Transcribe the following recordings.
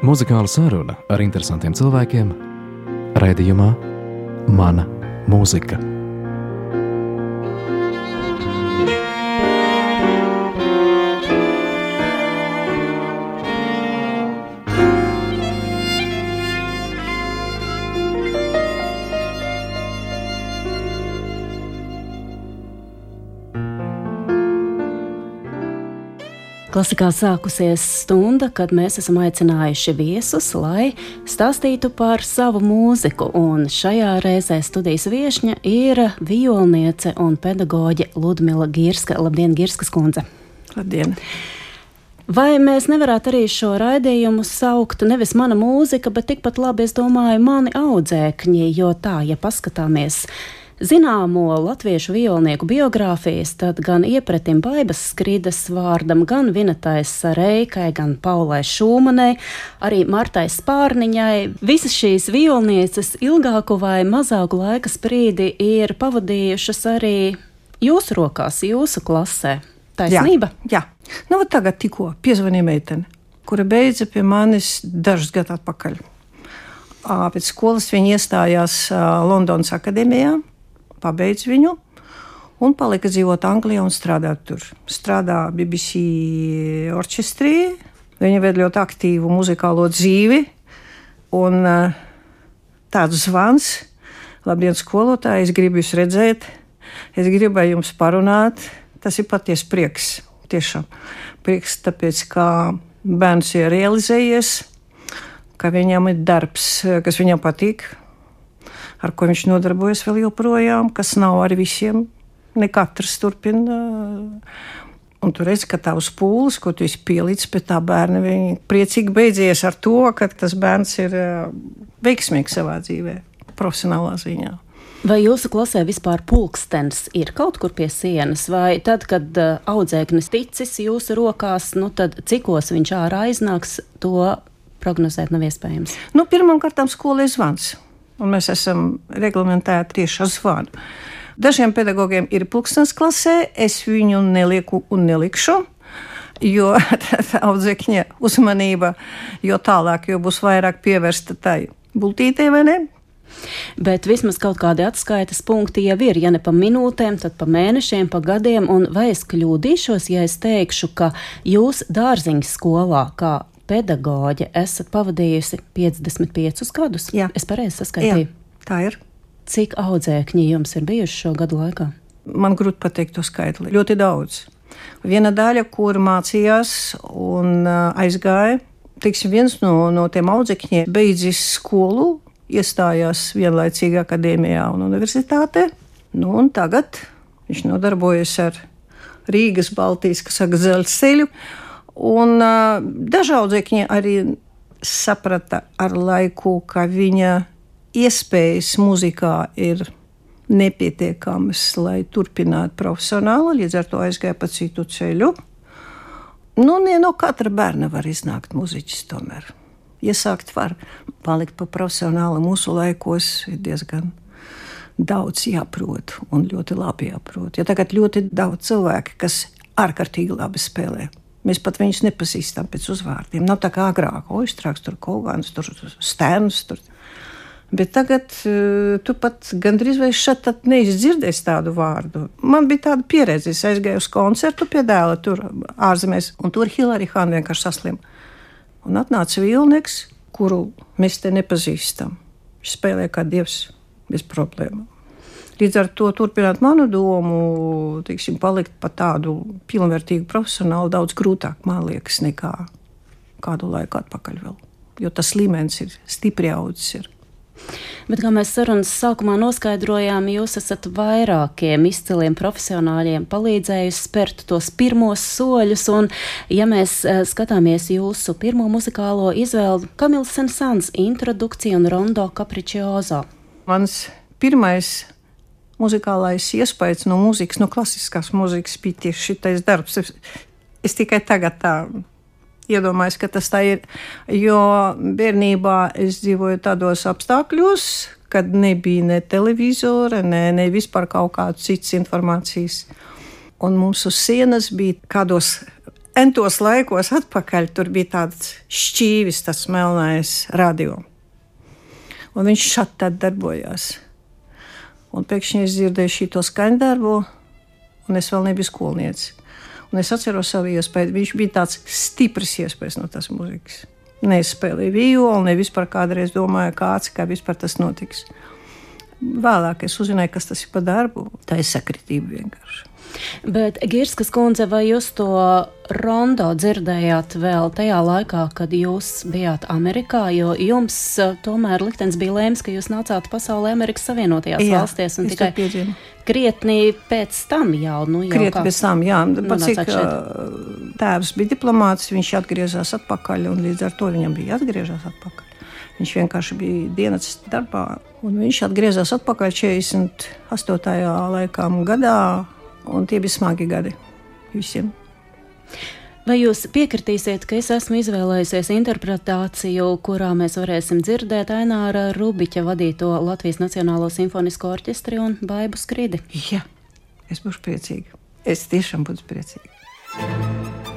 Muzikāla saruna ar interesantiem cilvēkiem raidījumā Mana mūzika. Klasikā sākusies stunda, kad mēs esam aicinājuši viesus, lai stāstītu par savu mūziku. Un šajā reizē studijas viesņa ir violniece un pedagoģe Ludmila Girska. Labdien, Girskas kundze! Labdien! Vai mēs nevarētu arī šo raidījumu saukt nevis mana mūzika, bet tikpat labi, es domāju, mani audzēkņi, jo tā, ja paskatāmies Zināmo latviešu violnieku biogrāfijas, tad gan iepretim Baibas skrīdas vārdam, gan Vinatais Reikai, gan Paulai Šūmanai, arī Martai Spārniņai. Visas šīs violnieces ilgāku vai mazāku laika sprīdi ir pavadījušas arī jūsu rokās, jūsu klasē. Taisnība? Jā, jā. Nu, tagad tikko piezvanīja meitene, kura beidza pie manis dažus gadus atpakaļ. Pēc skolas viņa iestājās Londonas akadēmijā, pabeidz viņu un palika dzīvot Anglijā un strādāt tur. Strādā BBC orķestrī. Viņa ved ļoti aktīvu muzikālo dzīvi. Un uh, tāds zvans, labdien, skolotāji, es gribu jūs redzēt, es gribēju jums parunāt. Tas ir patiesi prieks. Tiešām prieks, tāpēc, ka bērns ir realizējies, ka viņam ir darbs, kas viņam patīk, ar ko viņš nodarbojas vēl joprojām, kas nav ar visiem. Ne katrs turpina. Un tu redzi, ka tavs pūlis, ko tu pielicis pie tā bērna, viņi priecīgi beidzies ar to, ka tas bērns ir veiksmīgs savā dzīvē, profesionālā ziņā. Vai jūsu klasē vispār pulkstenis ir kaut kur pie sienas, vai tad, kad uh, audzēknis ticis jūsu rokās, nu tad cikos viņš ārā iznāks, to prognozēt nav iespējams? Nu, Pirmkārt, skolai zvans un mēs esam reglamentēti tieši ar zvanu. Dažiem pedagogiem ir pulkstenis klasē, es viņu nelieku un nelikšu. Jo audzēkņa uzmanība, jo tālāk, jo būs vairāk pievērsta tai bultītei vai ne, Bet vismaz kaut kādi atskaites punkti jau ir, ja ne pa minūtēm, tad pa mēnešiem, pa gadiem. Un vai es kļūdīšos, ja es teikšu, ka jūs dārziņas skolā, kā pedagoģe esat pavadījusi 55 gadus. Jā. Es pareizi saskaitīju. Jā, tā ir. Cik audzēkņi jums ir bijuši šo gadu laikā? Man grūti pateikt to skaitli. Ļoti daudz. Viena daļa, kur mācījās un aizgāja, teiksim, viens no, no tiem audzēkņiem beidzis skolu, iestājās vienlaicīgi akadēmijā un universitātē. Nu, un tagad viņš nodarbojas ar Rīgas, Baltijas, kas saka, dzelzceļu. Un uh, dažādi arī saprata ar laiku, ka viņa iespējas muzikā ir nepietiekamas, lai turpinātu profesionāli, līdz ar to aizgāja pa citu ceļu. Nu, ne no katra bērna var iznākt muzeķis tomēr. Iesākt var, palikt pa profesionāli mūsu laikos ir diezgan daudz jāprot un ļoti labi jāprot. Ja tagad ļoti daudz cilvēku, kas ārkārtīgi labi spēlē, Mēs pat viņus nepazīstam pēc uzvārdiem. Nav tā kā agrāk, Oistrāks, tur Kogans, tur Stērns. Tur. Bet tagad uh, tu pat gandrīz vai šeit neizdzirdēsi tādu vārdu. Man bija tāda pieredze. Es aizgāju uz koncertu pie dēla tur ārzemēs, un tur Hilārija Hāna vienkārši saslima. Un atnāca Vilnieks, kuru mēs te nepazīstam. Viņš spēlē kā dievs bez problēmām. Līdz ar to turpināt manu domu, teiksim, palikt par tādu pilnvērtīgu profesionālu daudz grūtāk, man liekas, nekā kādu laiku atpakaļ vēl. Jo tas līmenis ir stipri audzis. Bet, kā mēs sarunas sākumā noskaidrojām, jūs esat vairākiem izciliem profesionāļiem palīdzējusi spērt tos pirmos soļus. Un, ja mēs uh, skatāmies jūsu pirmo muzikālo izvēli, Kamils Sensans, introdukcija un rondo capriccioso. Mans pirmais muzikālais iespējas no mūzikas, no klasiskās mūzikas bija tieši šitais darbs. Es, es tikai tagad tā iedomājos, ka tas tā ir. Jo bērnībā es dzīvoju tādos apstākļos, kad nebija ne televizora, ne, ne vispār kaut kādas citas informācijas. Un mums uz sienas bija kādos entos laikos atpakaļ tur bija tāds šķīvis, tas melnais radio. Un viņš šādi darbojās. Un pēkšņi es dzirdēju šo skaņdarbu, un es vēl nebiju skolniece. Un es atceros savu iespēju. Viņš bija tāds stiprs iespējas no tās mūzikas. Nespēlēju violi, ne vispār kādreiz domāju, kāds, kā vispār tas notiks. Vēlāk es uzzināju, kas tas ir par darbu. Tā ir sakritība vienkārši. Bet, Girskas kundze, vai jūs to rondo dzirdējāt vēl tajā laikā, kad jūs bijāt Amerikā? Jo jums uh, tomēr liktenis bija lēms, ka jūs nācāt pasaulē Amerikas Savienotajās Jā, valstīs un tikai to piedzīvoju. krietni pēc tam jau. Nu, jau Krietni kā- pēc tam, jā, pat nonācāt cik ā, tēvs bija diplomāts, viņš atgriezās atpakaļ, un līdz ar to viņam bija jāatgriežas atpakaļ. Viņš vienkārši bija dienas darbā, un viņš atgriezās atpakaļ 48. laikam gadā, un tie bija smagi gadi visiem. Vai jūs piekritīsiet, ka es esmu izvēlējusies interpretāciju, kurā mēs varēsim dzirdēt Aināra Rubiķa vadīto Latvijas Nacionālo simfonisko orķestri un Baibu Skridi? Jā, es būšu priecīga. Es tiešām būšu priecīga.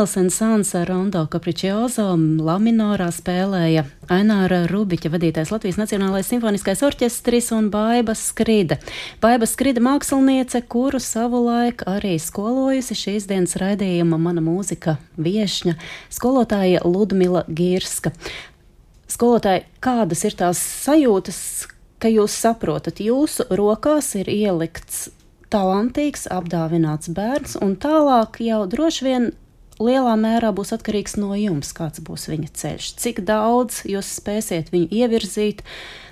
Kamils Sons ar Rondo Capriccioso Laminorā spēlēja Aināra Rubiķa vadītais Latvijas Nacionālais simfoniskais orķestris un Baiba Skride. Baiba Skride māksliniece, kuru savulaik arī skolojusi šīs dienas raidījuma mana mūzika viešņa, skolotāja Ludmila Girska. Skolotāji, kādas ir tās sajūtas, ka jūs saprotat, jūsu rokās ir ielikts talantīgs, apdāvināts bērns, un tālāk jau droši vien lielā mērā būs atkarīgs no jums, kāds būs viņa ceļš. Cik daudz jūs spēsiet viņu ievirzīt,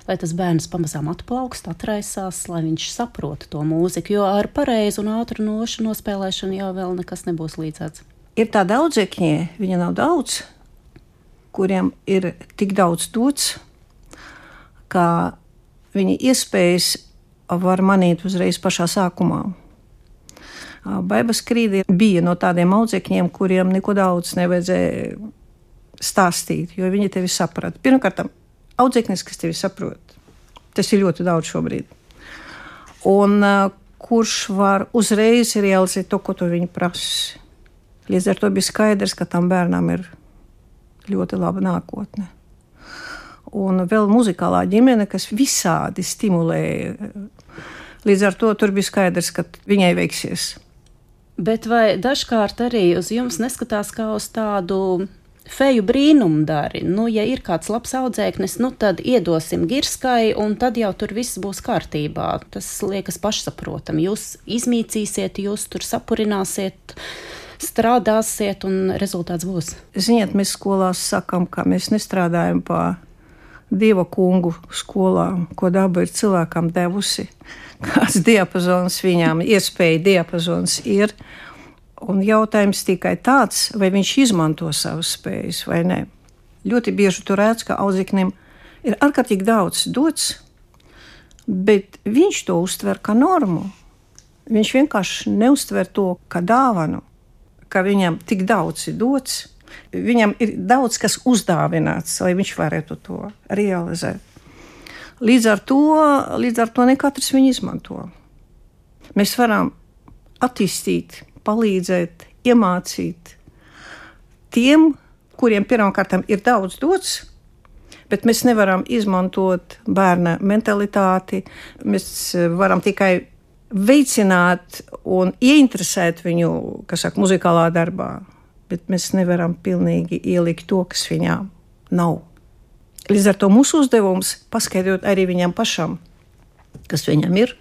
lai tas bērns pamazām atplaukst, atraisās, lai viņš saprotu to mūziku, jo ar pareizu un ātru nošu nospēlēšanu jau vēl nekas nebūs līdzēts. Ir tā daudzekņie, viņa nav daudz, kuriem ir tik daudz dots, ka viņa iespējas var manīt uzreiz pašā sākumā. Baibas krīdi bija no tādiem audzēkņiem, kuriem neko daudz nevajadzēja stāstīt, jo viņi tevi saprata. Pirmkārt, audzēknis, kas tevi saprot, tas ir ļoti daudz šobrīd. Un kurš var uzreiz realizēt to, ko tu viņi prasa. Līdz ar to bija skaidrs, ka tam bērnam ir ļoti laba nākotne. Un vēl muzikālā ģimene, kas visādi stimulēja. Līdz ar to tur bija skaidrs, ka viņai veiksies. Bet vai dažkārt arī uz jums neskatās kā uz tādu feju brīnumu dari? Nu, ja ir kāds labs audzēknis, nu tad iedosim girskai, un tad jau tur viss būs kārtībā. Tas liekas pašsaprotami. Jūs izmīcīsiet, jūs tur sapurināsiet strādāsiet, un rezultāts būs. Ziniet, mēs skolās sakām, ka mēs nestrādājam pa dieva kungu skolā, ko daba ir cilvēkam devusi kāds diapazons viņam, iespēja diapazons ir. Un jautājums tikai tāds, vai viņš izmanto savas spējas vai nē. Ļoti bieži tur redz, ka audzeknim ir ārkārtīgi daudz dots, bet viņš to uztver kā normu. Viņš vienkārši neuztver to kā dāvanu, ka viņam tik daudz ir dots. Viņam ir daudz kas uzdāvināts, lai viņš varētu to realizēt. Līdz ar to, līdz ar to ne katrs viņu izmanto. Mēs varam attīstīt, palīdzēt, iemācīt tiem, kuriem pirmkārt ir daudz dots, bet mēs nevaram izmantot bērna mentalitāti. Mēs varam tikai veicināt un ieinteresēt viņu, kas saka, muzikālā darbā, bet mēs nevaram pilnīgi ielikt to, kas viņām nav. Līdz ar to mūsu uzdevums paskaidrot arī viņam pašam, kas viņam ir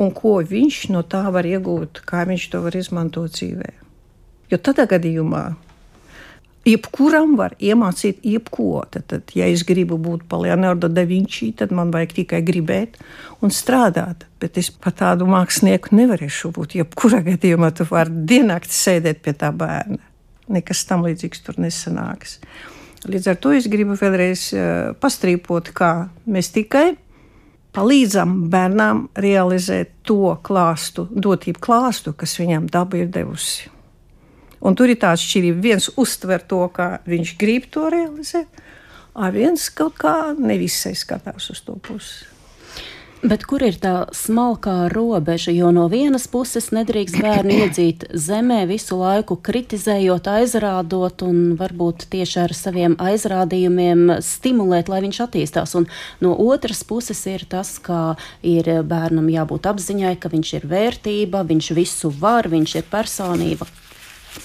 un ko viņš no tā var iegūt, kā viņš to var izmantot dzīvē. Jo tādā gadījumā jebkuram var iemācīt jebko. Tad, tad, ja es gribu būt par Leonardo da Vinci, tad man vajag tikai gribēt un strādāt. Bet es par tādu mākslinieku nevarēšu būt. Jebkurā gadījumā tu vari diennakti sēdēt pie tā bērna. Nekas tam līdzīgs tur nesanāks. Līdz ar to es gribu vēlreiz eh, pastrīpot, kā mēs tikai palīdzam bērnam realizēt to klāstu, dotību klāstu, kas viņam daba ir devusi. Un tur ir tā atšķirība. Viens uztver to, kā viņš grib to realizēt, a viens kaut kā nevisai skatās uz to pusi. Bet kur ir tā smalkā robeža? Jo no vienas puses nedrīkst bērnu iedzīt zemē visu laiku, kritizējot, aizrādot un varbūt tieši ar saviem aizrādījumiem stimulēt, lai viņš attīstās. Un no otras puses ir tas, ka ir bērnam jābūt apziņai, ka viņš ir vērtība, viņš visu var, viņš ir personība.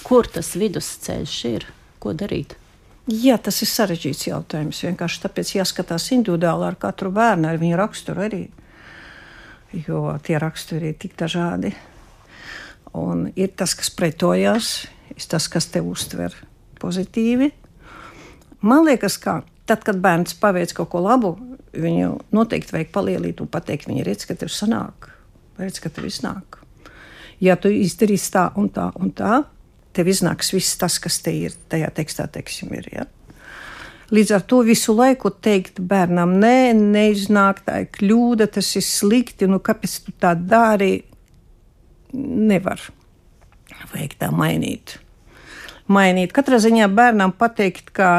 Kur tas vidusceļš ir? Ko darīt? Jā, tas ir sarežģīts jautājums. Vienkārši tāpēc jāskatās individuāli ar katru bērnu, ar viņa raksturu arī jo tie raksturi ir tik dažādi. Un ir tas, kas pretojās, ir tas, kas te uztver pozitīvi. Man liekas, ka tad, kad bērns paveic kaut ko labu, viņu noteikti vajag palielīt un pateikt, viņa redz, ka tev sanāk, redz, ka tev iznāk. Ja tu izdarīsi tā un tā un tā, tev iznāks viss tas, kas te ir tajā tekstā, teiksim, ir. Ja? Līdz ar to visu laiku teikt bērnam, nē, neiznāk, tā ir kļūda, tas ir slikti, nu kāpēc tu tā dari? Nevar. Vajag tā mainīt. Mainīt. Katrā ziņā bērnam pateikt, ka,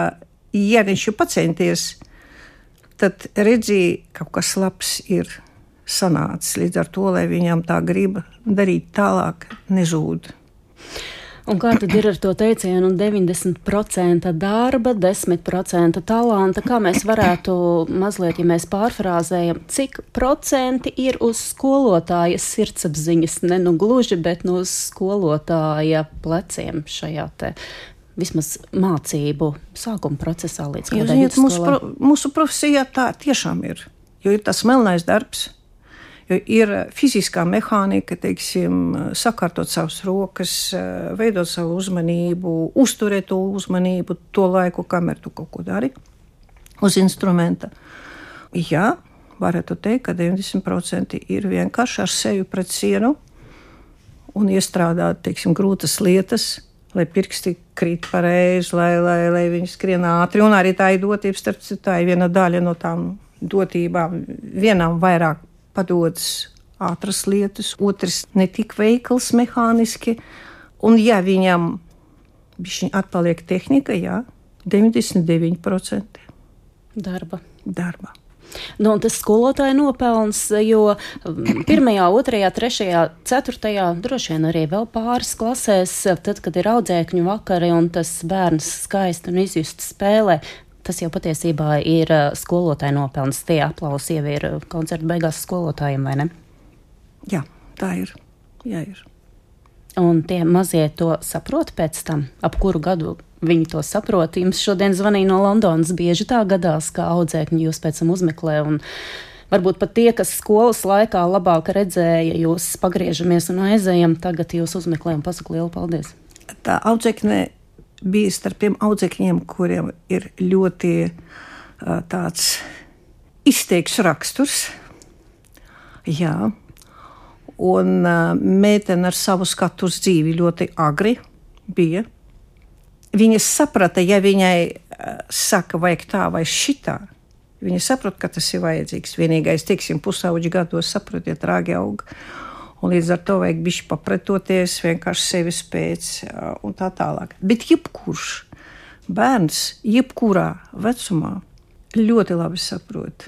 ja viņš ir pacenties, tad ka kaut kas labs ir sanācis. Līdz ar to, lai viņam tā griba darīt tālāk, nezūd. Un kā tad ir ar to teicienu 90% darba, 10% talanta? Kā mēs varētu mazliet, ja mēs pārfrāzējam, cik procenti ir uz skolotāja sirdsapziņas, ne nu gluži, bet no skolotāja pleciem šajā te vismaz mācību sākuma procesā līdz kādai viduskolai? Mūsu, pro, mūsu profesijā tā tiešām ir, jo ir tas melnais darbs ir fiziskā mehānika, teiksim, sakārtot savas rokas, veidot savu uzmanību, uzturēt to uzmanību to laiku, kamēr tu kaut ko dari uz instrumenta. Jā, varētu teikt, ka 90% ir vienkārši ar sevi pret sienu un iestrādāt, teiksim, grūtas lietas, lai pirksti krīt pareizi, lai, lai, lai viņi skrien ātri. Un arī tā ir dotība, starp citu, tā ir viena daļa no tām dotībām. Vienam vairāk padodas ātras lietas, otrs ne tik veikls mehāniski. Un, ja viņam atpaliek tehnika, jā, 99% darba. darba. Nu, tas skolotāja nopelns, jo mm, pirmajā, otrajā, trešajā, ceturtajā, droši vien arī vēl pāris klasēs, tad, kad ir audzēkņu vakari un tas bērns skaisti un izjusti spēlē, Tas jau patiesībā ir uh, skolotāja nopelns. Tie aplausi jau ir uh, koncerta beigās skolotājiem, vai ne? Jā, tā ir. Jā, ir. Un tie mazie to saprot pēc tam, ap kuru gadu viņi to saprot. Jums šodien zvanīja no Londonas. Bieži tā gadās, ka audzēkņi jūs pēc tam uzmeklē. Varbūt pat tie, kas skolas laikā labāk redzēja, jūs pagriežamies un aizējam, tagad jūs uzmeklē un pasaka lielu paldies. Tā audzēkne bija starp tiem audzēkņiem, kuriem ir ļoti tāds izteikts raksturs. Jā, un meitene ar savu skatu uz dzīvi ļoti agri bija. Viņa saprata, ja viņai saka, vajag tā vai šitā, viņa saprot, ka tas ir vajadzīgs. Vienīgais, teiksim, pusauģi gados saprotiet, rāgi aug. Un līdz ar to vajag bišķi papretoties, vienkārši sevis pēc un tā tālāk. Bet jebkurš bērns, jebkurā vecumā, ļoti labi saprot,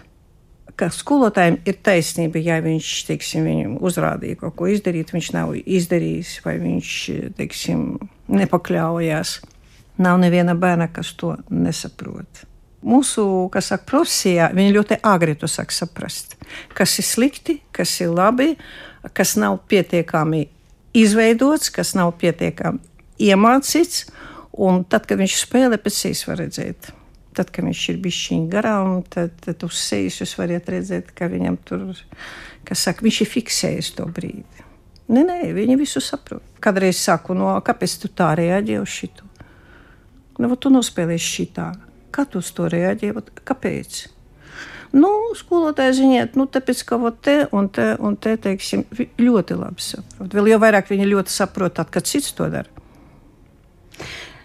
ka skolotājiem ir taisnība, ja viņš teiksim, viņam uzrādīja kaut ko izdarīt, viņš nav izdarījis vai viņš teiksim, nepakļaujās. Nav neviena bērna, kas to nesaprot. Mūsu, saka, profesijā, viņi ļoti agri to sāk saprast. Kas ir slikti, kas ir labi, kas nav pietiekami izveidots, kas nav pietiekami iemācīts. Un tad, kad viņš spēlē, pēc sejas var redzēt. Tad, kad viņš ir bijis šī garām, tad, tad uz sejas jūs varat redzēt, ka viņam tur, kas saka, viņš ir fiksējis to brīdi. Nē, nē, viņi visu saprot. Kādreiz saku, no kāpēc tu tā reaģē uz šito? Nu, tu nospēlēsi šitā. Kā tu uz to reaģē? Kāpēc? Nu, skolotāji ziniet, nu, tāpēc, ka te un te, un te teiksim, ļoti labi saprot. Vēl jau vairāk viņi ļoti saprot, tad, kad cits to dara.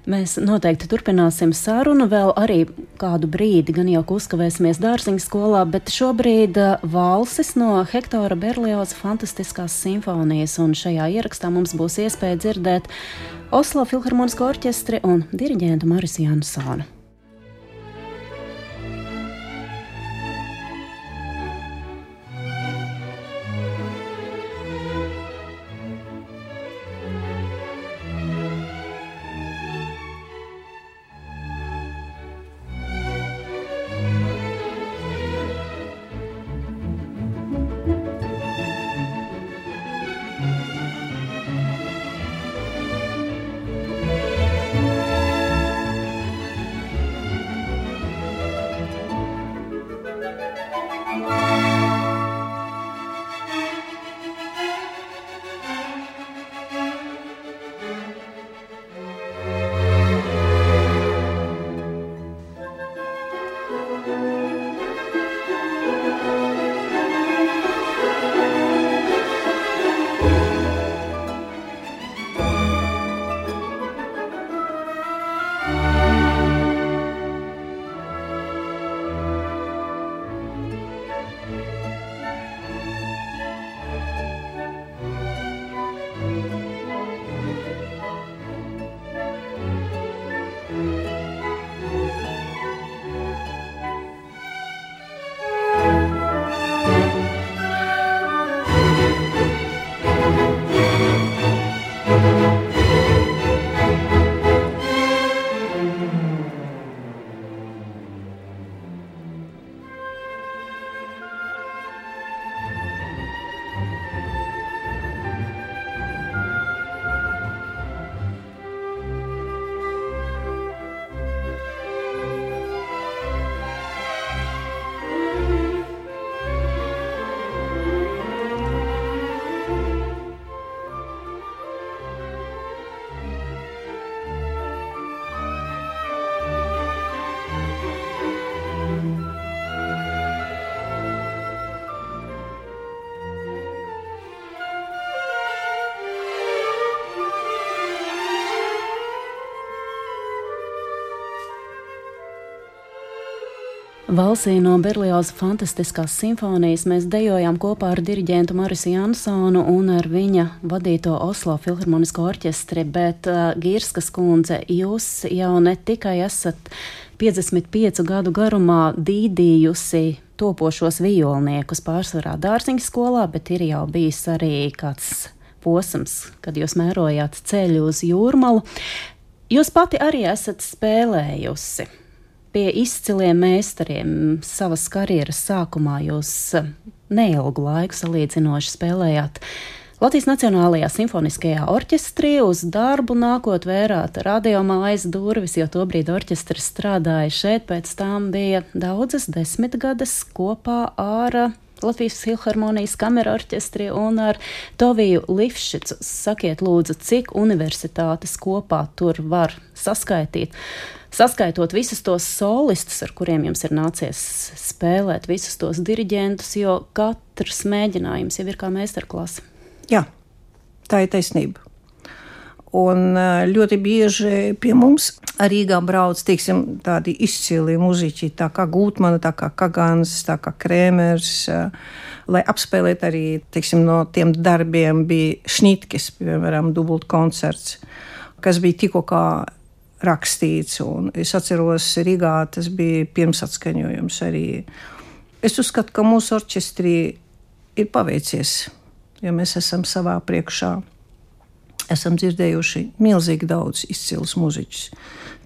Mēs noteikti turpināsim sarunu vēl arī kādu brīdi, gan jau uzkavēsimies dārziņu skolā, bet šobrīd uh, valsis no Hektora Berlioza fantastiskās simfonijas, un šajā ierakstā mums būs iespēja dzirdēt Oslo Filharmonisko orķestri un diriģentu Marisu Jansonu. Valsī no Berlioza fantastiskās simfonijas mēs dejojām kopā ar diriģentu Marisu Jansonu un ar viņa vadīto Oslo filharmonisko orķestri, bet uh, Girskas kundze, jūs jau ne tikai esat 55 gadu garumā dīdījusi topošos violniekus pārsvarā dārziņu skolā, bet ir jau bijis arī kāds posms, kad jūs mērojāt ceļu uz jūrmalu. Jūs pati arī esat spēlējusi pie izciliem meistariem savas karjeras sākumā jūs eh, neilgu laiku salīdzinoši spēlējāt. Latvijas Nacionālajā simfoniskajā orķestrī uz darbu nākot vērāt radiomājas durvis, jo tobrīd orķestris strādāja šeit, pēc tam bija daudzas desmitgades kopā ar Latvijas Filharmonijas kamera orķestri un ar Toviju Lifšicu. Sakiet, lūdzu, cik universitātes kopā tur var saskaitīt? Saskaitot visus tos solistus, ar kuriem jums ir nācies spēlēt, visus tos diriģentus, jo katrs mēģinājums jau ir kā meistarklase. Jā, tā ir taisnība. Un ļoti bieži pie mums Rīgā brauc teiksim, tādi izcili muzeķi, tā kā Gūtmana, tā kā Kagans, tā kā Krēmers. Lai apspēlētu arī teiksim, no tiem darbiem, bija Šnitkis, piemēram, dubult koncerts, kas bija tikko rakstīts. Es atceros, Rīgā tas bija pirmsatskaņojums arī. Es uzskatu, ka mūsu orķestrī ir paveicies, jo mēs esam savā priekšā. Esam dzirdējuši milzīgi daudz izcilus mūziķus.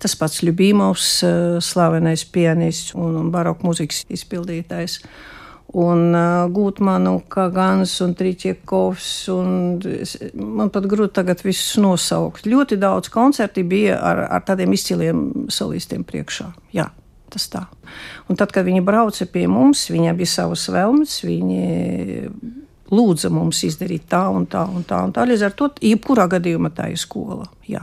Tas pats Ljubīmovs, eh, slavenais pianists un baroku mūzikas izpildītājs un uh, Gūtmanu, Kagans un Triķiekovs. Un es, man pat grūti tagad visus nosaukt. Ļoti daudz koncerti bija ar, ar tādiem izciliem solistiem priekšā. Jā. Tas tā. Un tad, kad viņi brauca pie mums, viņiem bija savas vēlmes, viņi lūdza mums izdarīt tā un tā un tā. Un tā. Līdz ar to, jebkurā gadījumā tā ir skola. Jā.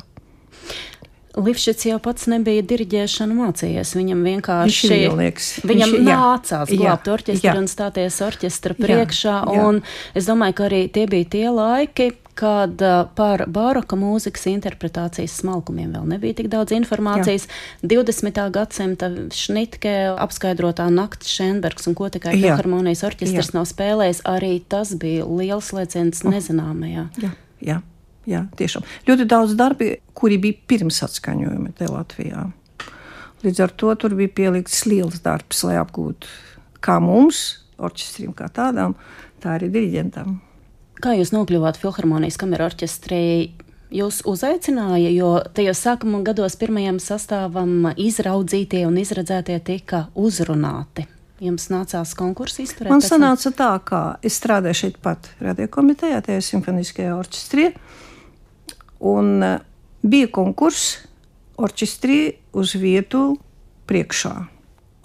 Lifšits jau pats nebija diriģēšanu mācījies. Viņam vienkārši Viņš viņam Viņš, nācās jā, glābt orķestri jā. un stāties orķestra priekšā. Jā, jā. Un es domāju, ka arī tie bija tie laiki, kad par baroka mūzikas interpretācijas smalkumiem vēl nebija tik daudz informācijas. Jā. 20. gadsimta Šnitke apskaidrotā nakts Šenbergs un ko tikai Filharmonijas orķestris nav spēlējis, arī tas bija liels lēciens nezināmajā. Jā, jā jā, tiešām. Ļoti daudz darbi, kuri bija pirms atskaņojuma te Latvijā. Līdz ar to tur bija pielikts liels darbs, lai apgūtu kā mums, orķestrim kā tādām, tā arī diriģentam. Kā jūs nokļuvāt Filharmonijas kameru orķestrī? Jūs uzaicināja, jo tajos sākuma gados pirmajam sastāvam izraudzītie un izredzētie tika uzrunāti. Jums nācās konkursu izturēt? Man sanāca tā, ka es strādāju šeit pat radiokomitejā, tajā simfoniskajā orķestrī. Un eh, bija konkurss orķestrī uz vietu priekšā.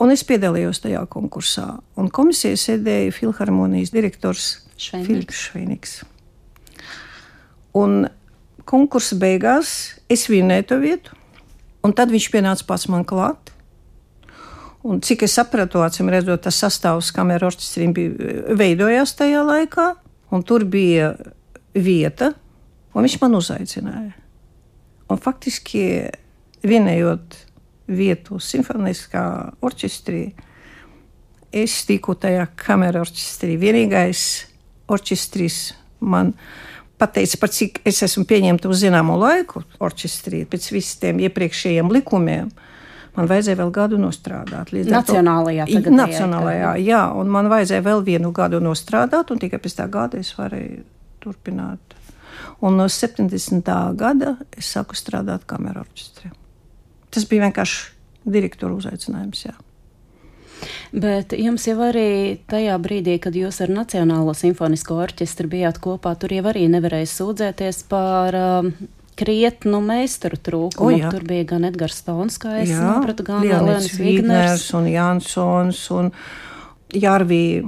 Un es piedalījos tajā konkursā. Un komisijā sēdēja filharmonijas direktors Filips Šveiniks. Un konkursa beigās es vinnēju to vietu, un tad viņš pienāca pats man klāt. Un cik es sapratu, acīm redzot, tas sastāvs kameras orķestrim bija veidojās tajā laikā, tur bija vieta Un viņš man uzaicināja. Un faktiski vienējot vietu simfoniskā orķestrī, es tiku tajā kamerā orķestrī. Vienīgais orķestris man pateica, par cik es esmu pieņemta uz zināmu laiku orķestrī, pēc visiem iepriekšējiem likumiem. Man vajadzēja vēl gadu nostrādāt. Nacionālajā, to, nacionālajā jā, un man vajadzēja vēl vienu gadu nostrādāt, un tikai pēc tā gada es varēju turpināt Un no 70. gada es sāku strādāt kamerā orķestrī. Tas bija vienkārši direktora uzaicinājums. Jā. Bet jums jau arī tajā brīdī, kad jūs ar Nacionālo simfonisko orķestri bijāt kopā, tur jau arī nevarēja sūdzēties par uh, krietnu meistaru trūkumu. O, tur bija gan Edgars Stons, kā es jā, sapratu, gan Leonis Vigners un Jansons un Jārvija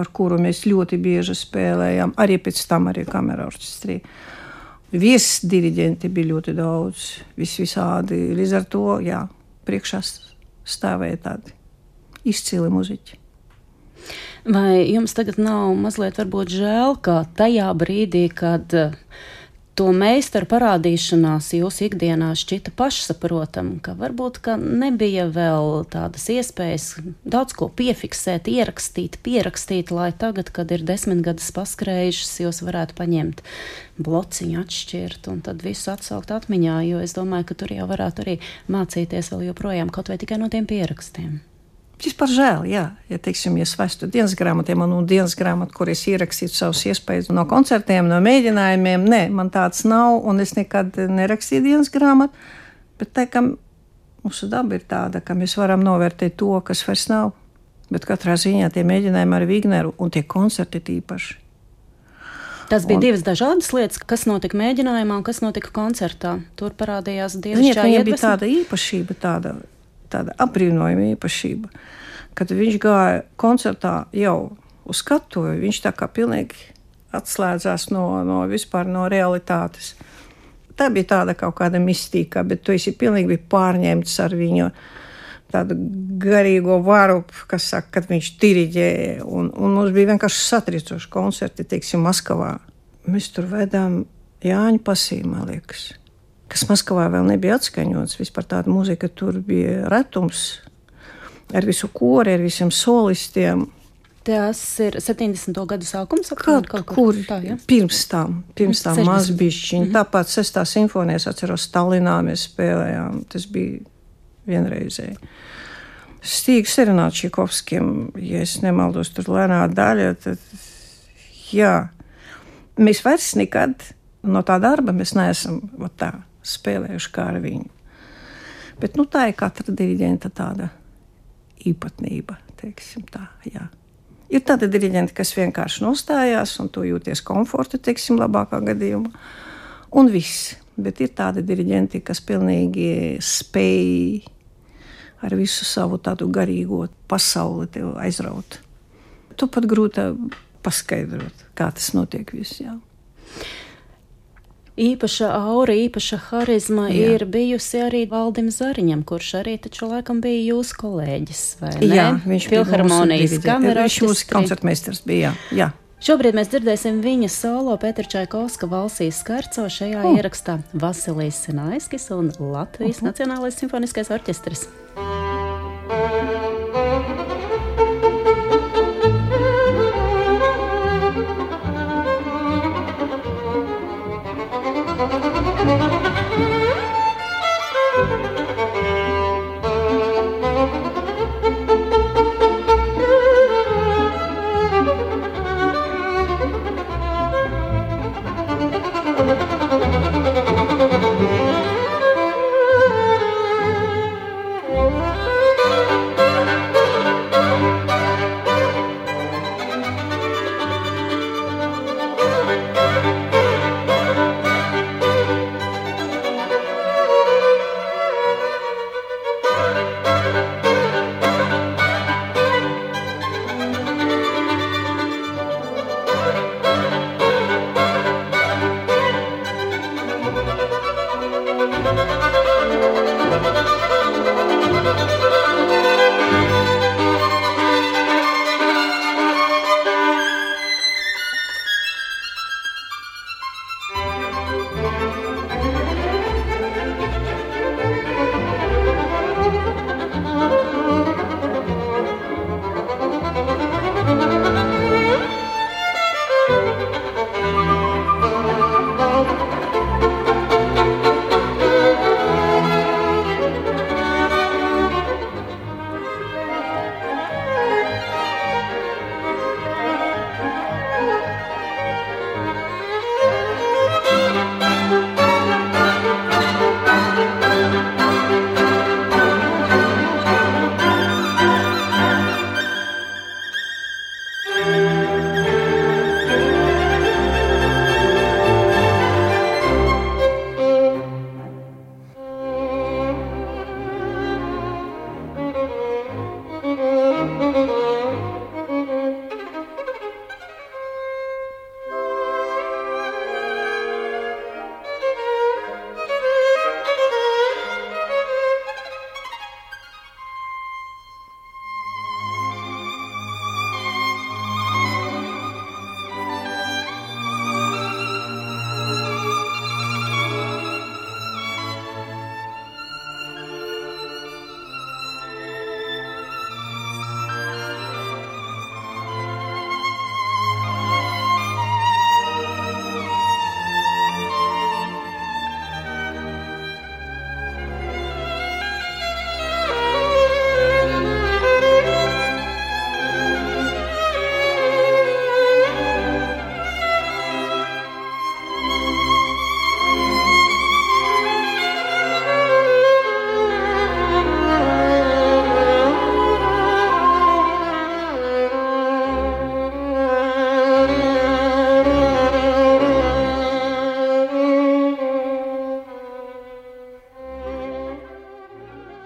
ar kuru mēs ļoti bieži spēlējām, arī pēc tam arī kamerā orķestrī. Viesis diriģenti bija ļoti daudz, vis visādi. Līdz ar to, jā, priekšā stāvēja tādi izcili muziķi. Vai jums tagad nav mazliet žēl, ka tajā brīdī, kad to meistaru parādīšanās jūsu ikdienā šķita pašsaprotama, ka varbūt ka nebija vēl tādas iespējas daudz ko piefiksēt, ierakstīt, pierakstīt, lai tagad, kad ir desmit gadus paskrējušas, jūs varētu paņemt blociņu, atšķirt un tad visu atsaukt atmiņā, jo es domāju, ka tur jau varētu arī mācīties vēl joprojām kaut vai tikai no tiem pierakstiem. Vispār žēl, jā, ja, teiksim, es vestu dienas grāmatiem, man ir dienas grāmata, kur es ierakstīju savus iespējas no koncertiem, no mēģinājumiem. Nē, man tāds nav, un es nekad nerakstīju dienas grāmatu. Bet kā mūsu daba ir tāda, ka mēs varam novērtēt to, kas vairs nav. Bet katrā ziņā tie mēģinājumi ar Vigneru un tie koncerti tīpaši. Tas bija un, divas dažādas lietas, kas notika mēģinājumā un kas notika koncertā. Tur parādījās diezgan daudz. Viņam bija tāda īpašība, tāda tāda apbrīnojama īpašība. Kad viņš gāja koncertā jau uz skatuves, viņš tā kā pilnīgi atslēdzās no, no vispār no realitātes. Tā bija tāda kaut kāda mistika, bet tu esi pilnīgi pārņemts ar viņu tādu garīgo varu, kas saka, kad viņš diriģēja. Un, un mums bija vienkārši satriecoši koncerti, teiksim, Maskavā. Mēs tur vedām Jāņa pasīvu, man liekas kas Maskavā vēl nebija atskaņots. Vispār tāda mūzika tur bija retums ar visu kori, ar visiem solistiem. Tas ir 70. gadu sākums, kaut, kaut kur, tā, ja? pirms tam, pirms tam mazbišķiņi. Mm -hmm. Tāpat sestā simfonija, es atceros, Stalinā mēs spēlējām, tas bija vienreizēji. Stīgs Serenāts Čikovskim, ja es nemaldos, tur lēnā daļa, tad jā, mēs vairs nekad no tā darba mēs neesam tā spēlējuši kā ar viņu. Bet nu, tā ir katra diriģenta tāda īpatnība. Tā, jā. ir tādi diriģenti, kas vienkārši nostājās un tu jūties komforta, teiksim, labākā gadījumā. Un viss. Bet ir tādi diriģenti, kas pilnīgi spēj ar visu savu tādu garīgo pasauli aizraut. Tu pat grūti paskaidrot, kā tas notiek visiem īpaša aura, īpaša harizma Jā. ir bijusi arī Valdim Zariņam, kurš arī taču laikam bija jūsu kolēģis. Jā, viņš bija Filharmonijas kamerā. Viņš mūsu koncertmeistars bija. Jā. jā. Šobrīd mēs dzirdēsim viņa solo Pētera Čaikovska valsīs skarco šajā oh. ierakstā Vasilijs Sinaiskis un Latvijas uh -huh. Nacionālais simfoniskais orķestris.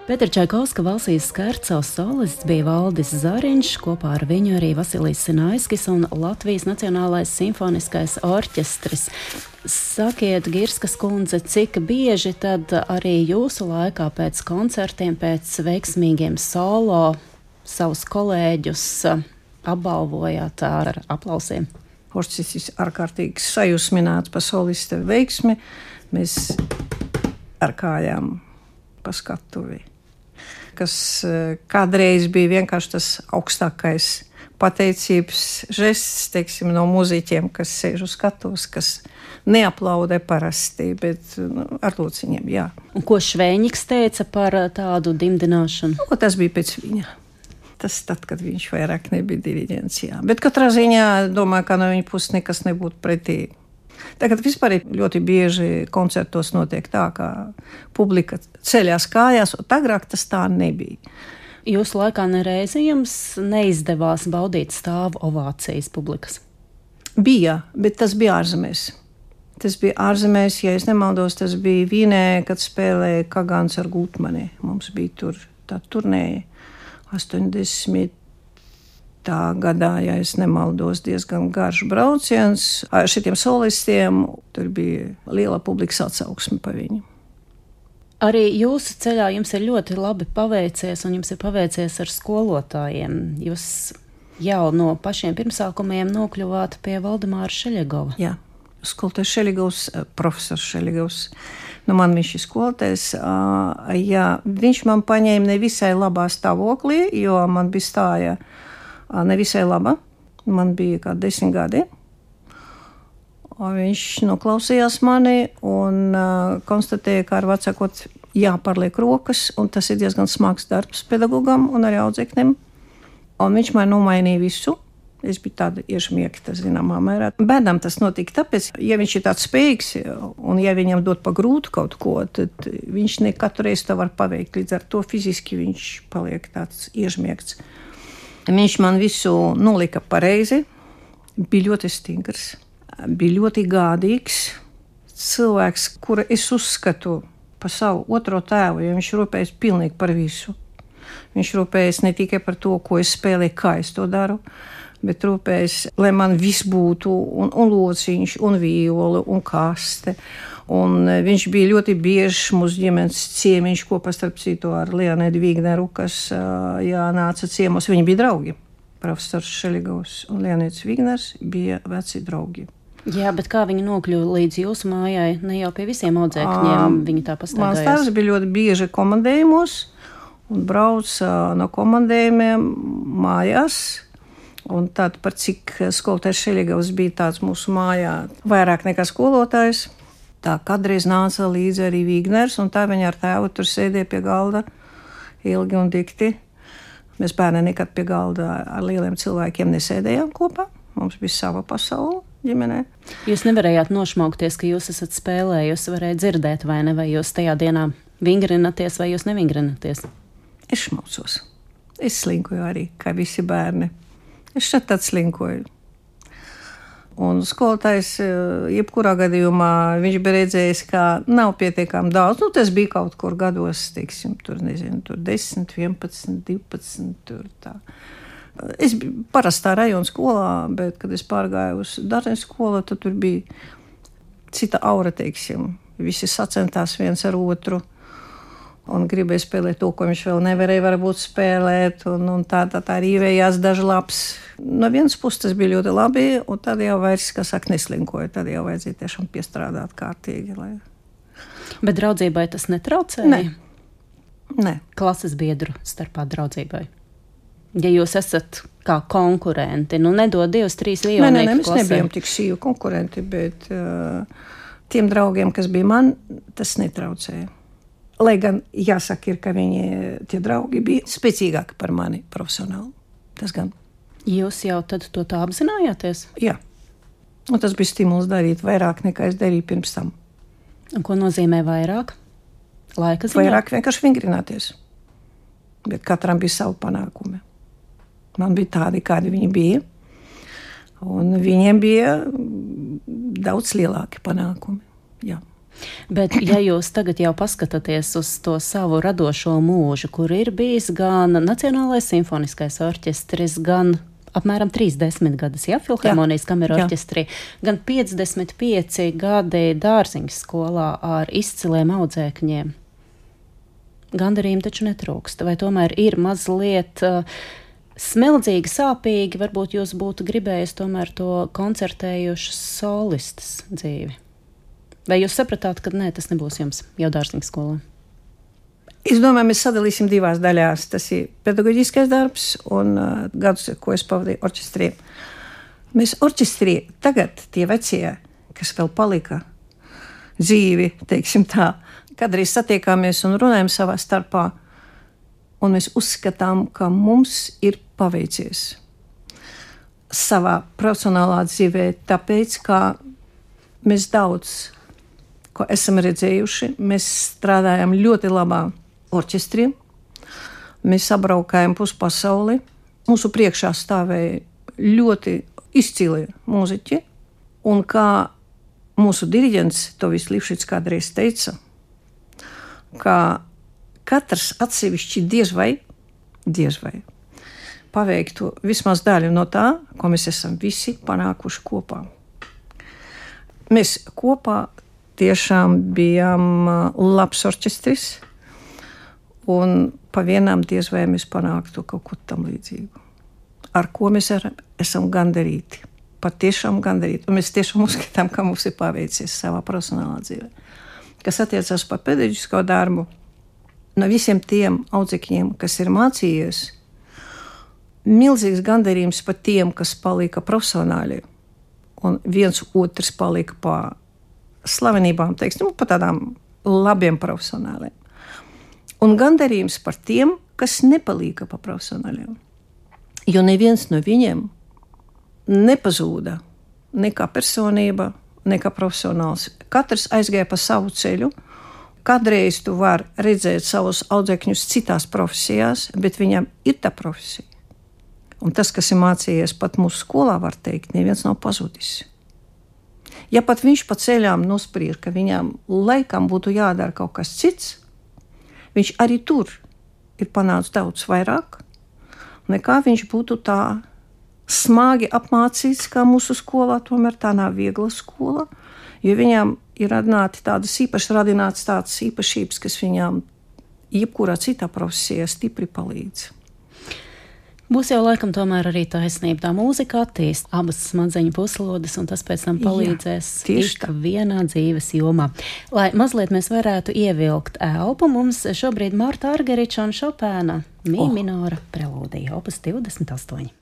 Pēters Čaikovska valsīs skerco solists bija Valdis Zariņš, kopā ar viņu arī Vasilijs Sinaiskis un Latvijas Nacionālais simfoniskais orķestris. Sakiet, Girskas kundze, cik bieži tad arī jūsu laikā pēc koncertiem, pēc veiksmīgiem solo savus kolēģus apbalvojāt ar aplausiem? Orķestris ārkārtīgi sajūsmināts par solista veiksmi. Mēs ar kājām pa skatuvi kas eh, kādreiz bija vienkārši tas augstākais pateicības žests teiksim, no mūziķiem, kas sēž uz skatuves, kas neaplaudē parasti, bet nu, ar lūciņiem. Jā. Un ko Šveņģis teica par eh, tādu dimdināšanu? O, tas bija pēc viņa. Tas tad, kad viņš vairāk nebija diriģents. Jā. Bet katrā ziņā domāju, ka no viņa puses nekas nebūtu pretī Tagad vispār ļoti bieži koncertos notiek tā, ka publika ceļās kājās, un agrāk tas tā nebija. Jūsu laikā nereizi jums neizdevās baudīt stāvu ovācijas publikas? Bija, bet tas bija ārzemēs. Tas bija ārzemēs, ja es nemaldos, tas bija Vīnē, kad spēlēja Kagans ar Gutmani. Mums bija tur tā turnēja 80 gadā, ja nemaldos, diezgan garš brauciens ar šiem solistiem. Tur bija liela publikas atsauksme par viņu. Arī jūsu ceļā jums ir ļoti labi paveicies, un jums ir paveicies ar skolotājiem. Jūs jau no pašiem pirmsākumiem nokļuvāt pie Valdemāra Šeļegova. Jā, skolotājs Šeļegovs, eh, profesors Šeļegovs. Nu, man viņš ir skolotājs. Jā, viņš man paņēma nevisai labā stāvoklī, jo man bija stāja nevisai laba. Man bija kā desmit gadi. Viņš noklausījās mani un uh, konstatēja, ka ar vecākot jāpārliek rokas, un tas ir diezgan smags darbs pedagogam un arī audzēknim. Un viņš man nomainīja visu. Es biju tāda iešmiekta, zināmā mērā. Bērnam tas notika tāpēc, ja viņš ir tāds spējīgs, un ja viņam dod pa grūtu kaut ko, tad viņš ne katru reizi to var paveikt. Līdz ar to fiziski viņš paliek tāds iešmiekts. Viņš man visu nolika pareizi, bija ļoti stingrs, bija ļoti gādīgs. Cilvēks, kuru es uzskatu par savu otro tēvu, jo viņš rūpējas pilnīgi par visu. Viņš rūpējas ne tikai par to, ko es spēlēju, kā es to daru, bet rūpējas, lai man viss būtu, un, un lociņš, un viola, un kaste. Un e, viņš bija ļoti bieži mūsu ģimenes ciemiņš kopā starp citu ar Leonēdu Vīgneru, kas jā, nāca ciemos. Viņi bija draugi. Profesors Šeligovs un Leonēds Vīgners bija veci draugi. Jā, bet kā viņi nokļuva līdz jūsu mājai? Ne jau pie visiem audzēkņiem viņi tā pastāvīja. Mans tēvs bija ļoti bieži komandējumos un brauca no komandējumiem mājās. Un tad, par cik skolotājs Šeligovs bija tāds mūsu mājā, vairāk nekā skolotājs, Tā kādreiz nāca līdzi arī Vigners, un tā viņa ar tēvu tur sēdēja pie galda ilgi un dikti. Mēs bērni nekad pie galda ar lieliem cilvēkiem nesēdējām kopā. Mums bija sava pasaule ģimenē. Jūs nevarējāt nošmaukties, ka jūs esat spēlējusi, varēja dzirdēt, vai ne, vai jūs tajā dienā vingrināties, vai jūs nevingrināties? Es šmaucos. Es slinkoju arī, kā visi bērni. Es šeit tāds slinkoju. Un skolotājs, eh, jebkurā gadījumā, viņš bija redzējis, ka nav pietiekami daudz. Nu, tas bija kaut kur gados, teiksim, tur, nezinu, tur 10, 11, 12. Tur tā. Es biju parastā rajona skolā, bet, kad es pārgāju uz Dārzeņu skolu, tad tur bija cita aura, teiksim. Visi sacentās viens ar otru un gribēja spēlēt to, ko viņš vēl nevarēja varbūt spēlēt. Un, un tā, tā, tā arī ievējās daži labs. No vienas puses tas bija ļoti labi, un tad jau vairs, kā saka, neslinkoja. Tad jau vajadzēja tiešām piestrādāt kārtīgi. Lai... Bet draudzībai tas netraucēja? Nē. Nē. Klases biedru starpā draudzībai. Ja jūs esat kā konkurenti, nu nedod divas, trīs vietas. Nē, nē, nē, mēs nebijām tik sīvi konkurenti, bet uh, tiem draugiem, kas bija man, tas netraucēja. Lai gan jāsaka, ir, ka viņi, tie draugi bija spēcīgāki par mani profesionāli. Tas gan. Jūs jau to tā apzinājāties? Jā. Un tas bija stimuls darīt vairāk nekā es darīju pirms tam. Un ko nozīmē vairāk? Laika ziņā? Vairāk vienkārši vingrināties. Bet katram bija savi panākumi. Man bija tādi, kādi viņi bija. Un viņiem bija daudz lielāki panākumi. Jā. Bet, ja jūs tagad jau paskatāties uz to savu radošo mūžu, kur ir bijis gan Nacionālais simfoniskais orķestris, gan apmēram 30 gadus, ja Filharmonijas kameru orķestrī, gan 55 gadi dārziņas skolā ar izciliem audzēkņiem. Gandarījumi taču netrūkst, vai tomēr ir mazliet uh, smeldzīgi, sāpīgi, varbūt jūs būtu gribējis tomēr to koncertējušas solistas dzīvi. Vai jūs sapratāt, ka nē, tas nebūs jums jau dārziņas skolā? Es domāju, mēs sadalīsim divās daļās. Tas ir pedagoģiskais darbs un uh, gadus, ko es pavadīju orķestrī. Mēs orķestrī tagad tie vecie, kas vēl palika dzīvi, teiksim tā, kādreiz satiekāmies un runājam savā starpā, un mēs uzskatām, ka mums ir paveicies savā profesionālā dzīvē, tāpēc, ka mēs daudz ko esam redzējuši, mēs strādājam ļoti labā orķestriem. Mēs apbraukājām puspasauli. Mūsu priekšā stāvēja ļoti izcili mūziķi. Un kā mūsu diriģents to vislīpšķis kādreiz teica, ka katrs atsevišķi diez vai, diez vai paveiktu vismaz daļu no tā, ko mēs esam visi panākuši kopā. Mēs kopā tiešām bijām labs orķestris, un pa vienām diez vai mēs panāktu kaut ko tam līdzīgu. Ar ko mēs ar, esam gandarīti. Patiešām gandarīti. Un mēs tiešām uzskatām, ka mums ir paveicies savā profesionālā dzīvē. Kas attiecas par pedagoģisko darbu, no visiem tiem audzekņiem, kas ir mācījies, milzīgs gandarījums par tiem, kas palika profesionāli. Un viens otrs palika pa slavenībām, teiksim, nu, pa tādām labiem profesionāliem un gandarījums par tiem, kas nepalika pa profesionāļiem. Jo neviens no viņiem nepazūda ne kā personība, ne kā profesionāls. Katrs aizgāja pa savu ceļu. Kādreiz tu vari redzēt savus audzēkņus citās profesijās, bet viņam ir tā profesija. Un tas, kas ir mācījies pat mūsu skolā, var teikt, neviens nav pazudis. Ja pat viņš pa ceļām nospriež, ka viņam laikam būtu jādara kaut kas cits, viņš arī tur ir panācis daudz vairāk nekā viņš būtu tā smagi apmācīts, kā mūsu skolā. Tomēr tā nav viegla skola, jo viņam ir radināti tādas īpašas, radināts tādas īpašības, kas viņam jebkurā citā profesijā stipri palīdz. Būs jau laikam tomēr arī taisnība. Tā mūzika attīst abas smadzeņu puslodes, un tas pēc tam palīdzēs tieši vienā dzīves jomā. Lai mazliet mēs varētu ievilkt elpu, mums šobrīd Marta Argeriča un Šopēna mīminora oh. prelūdija opus 28.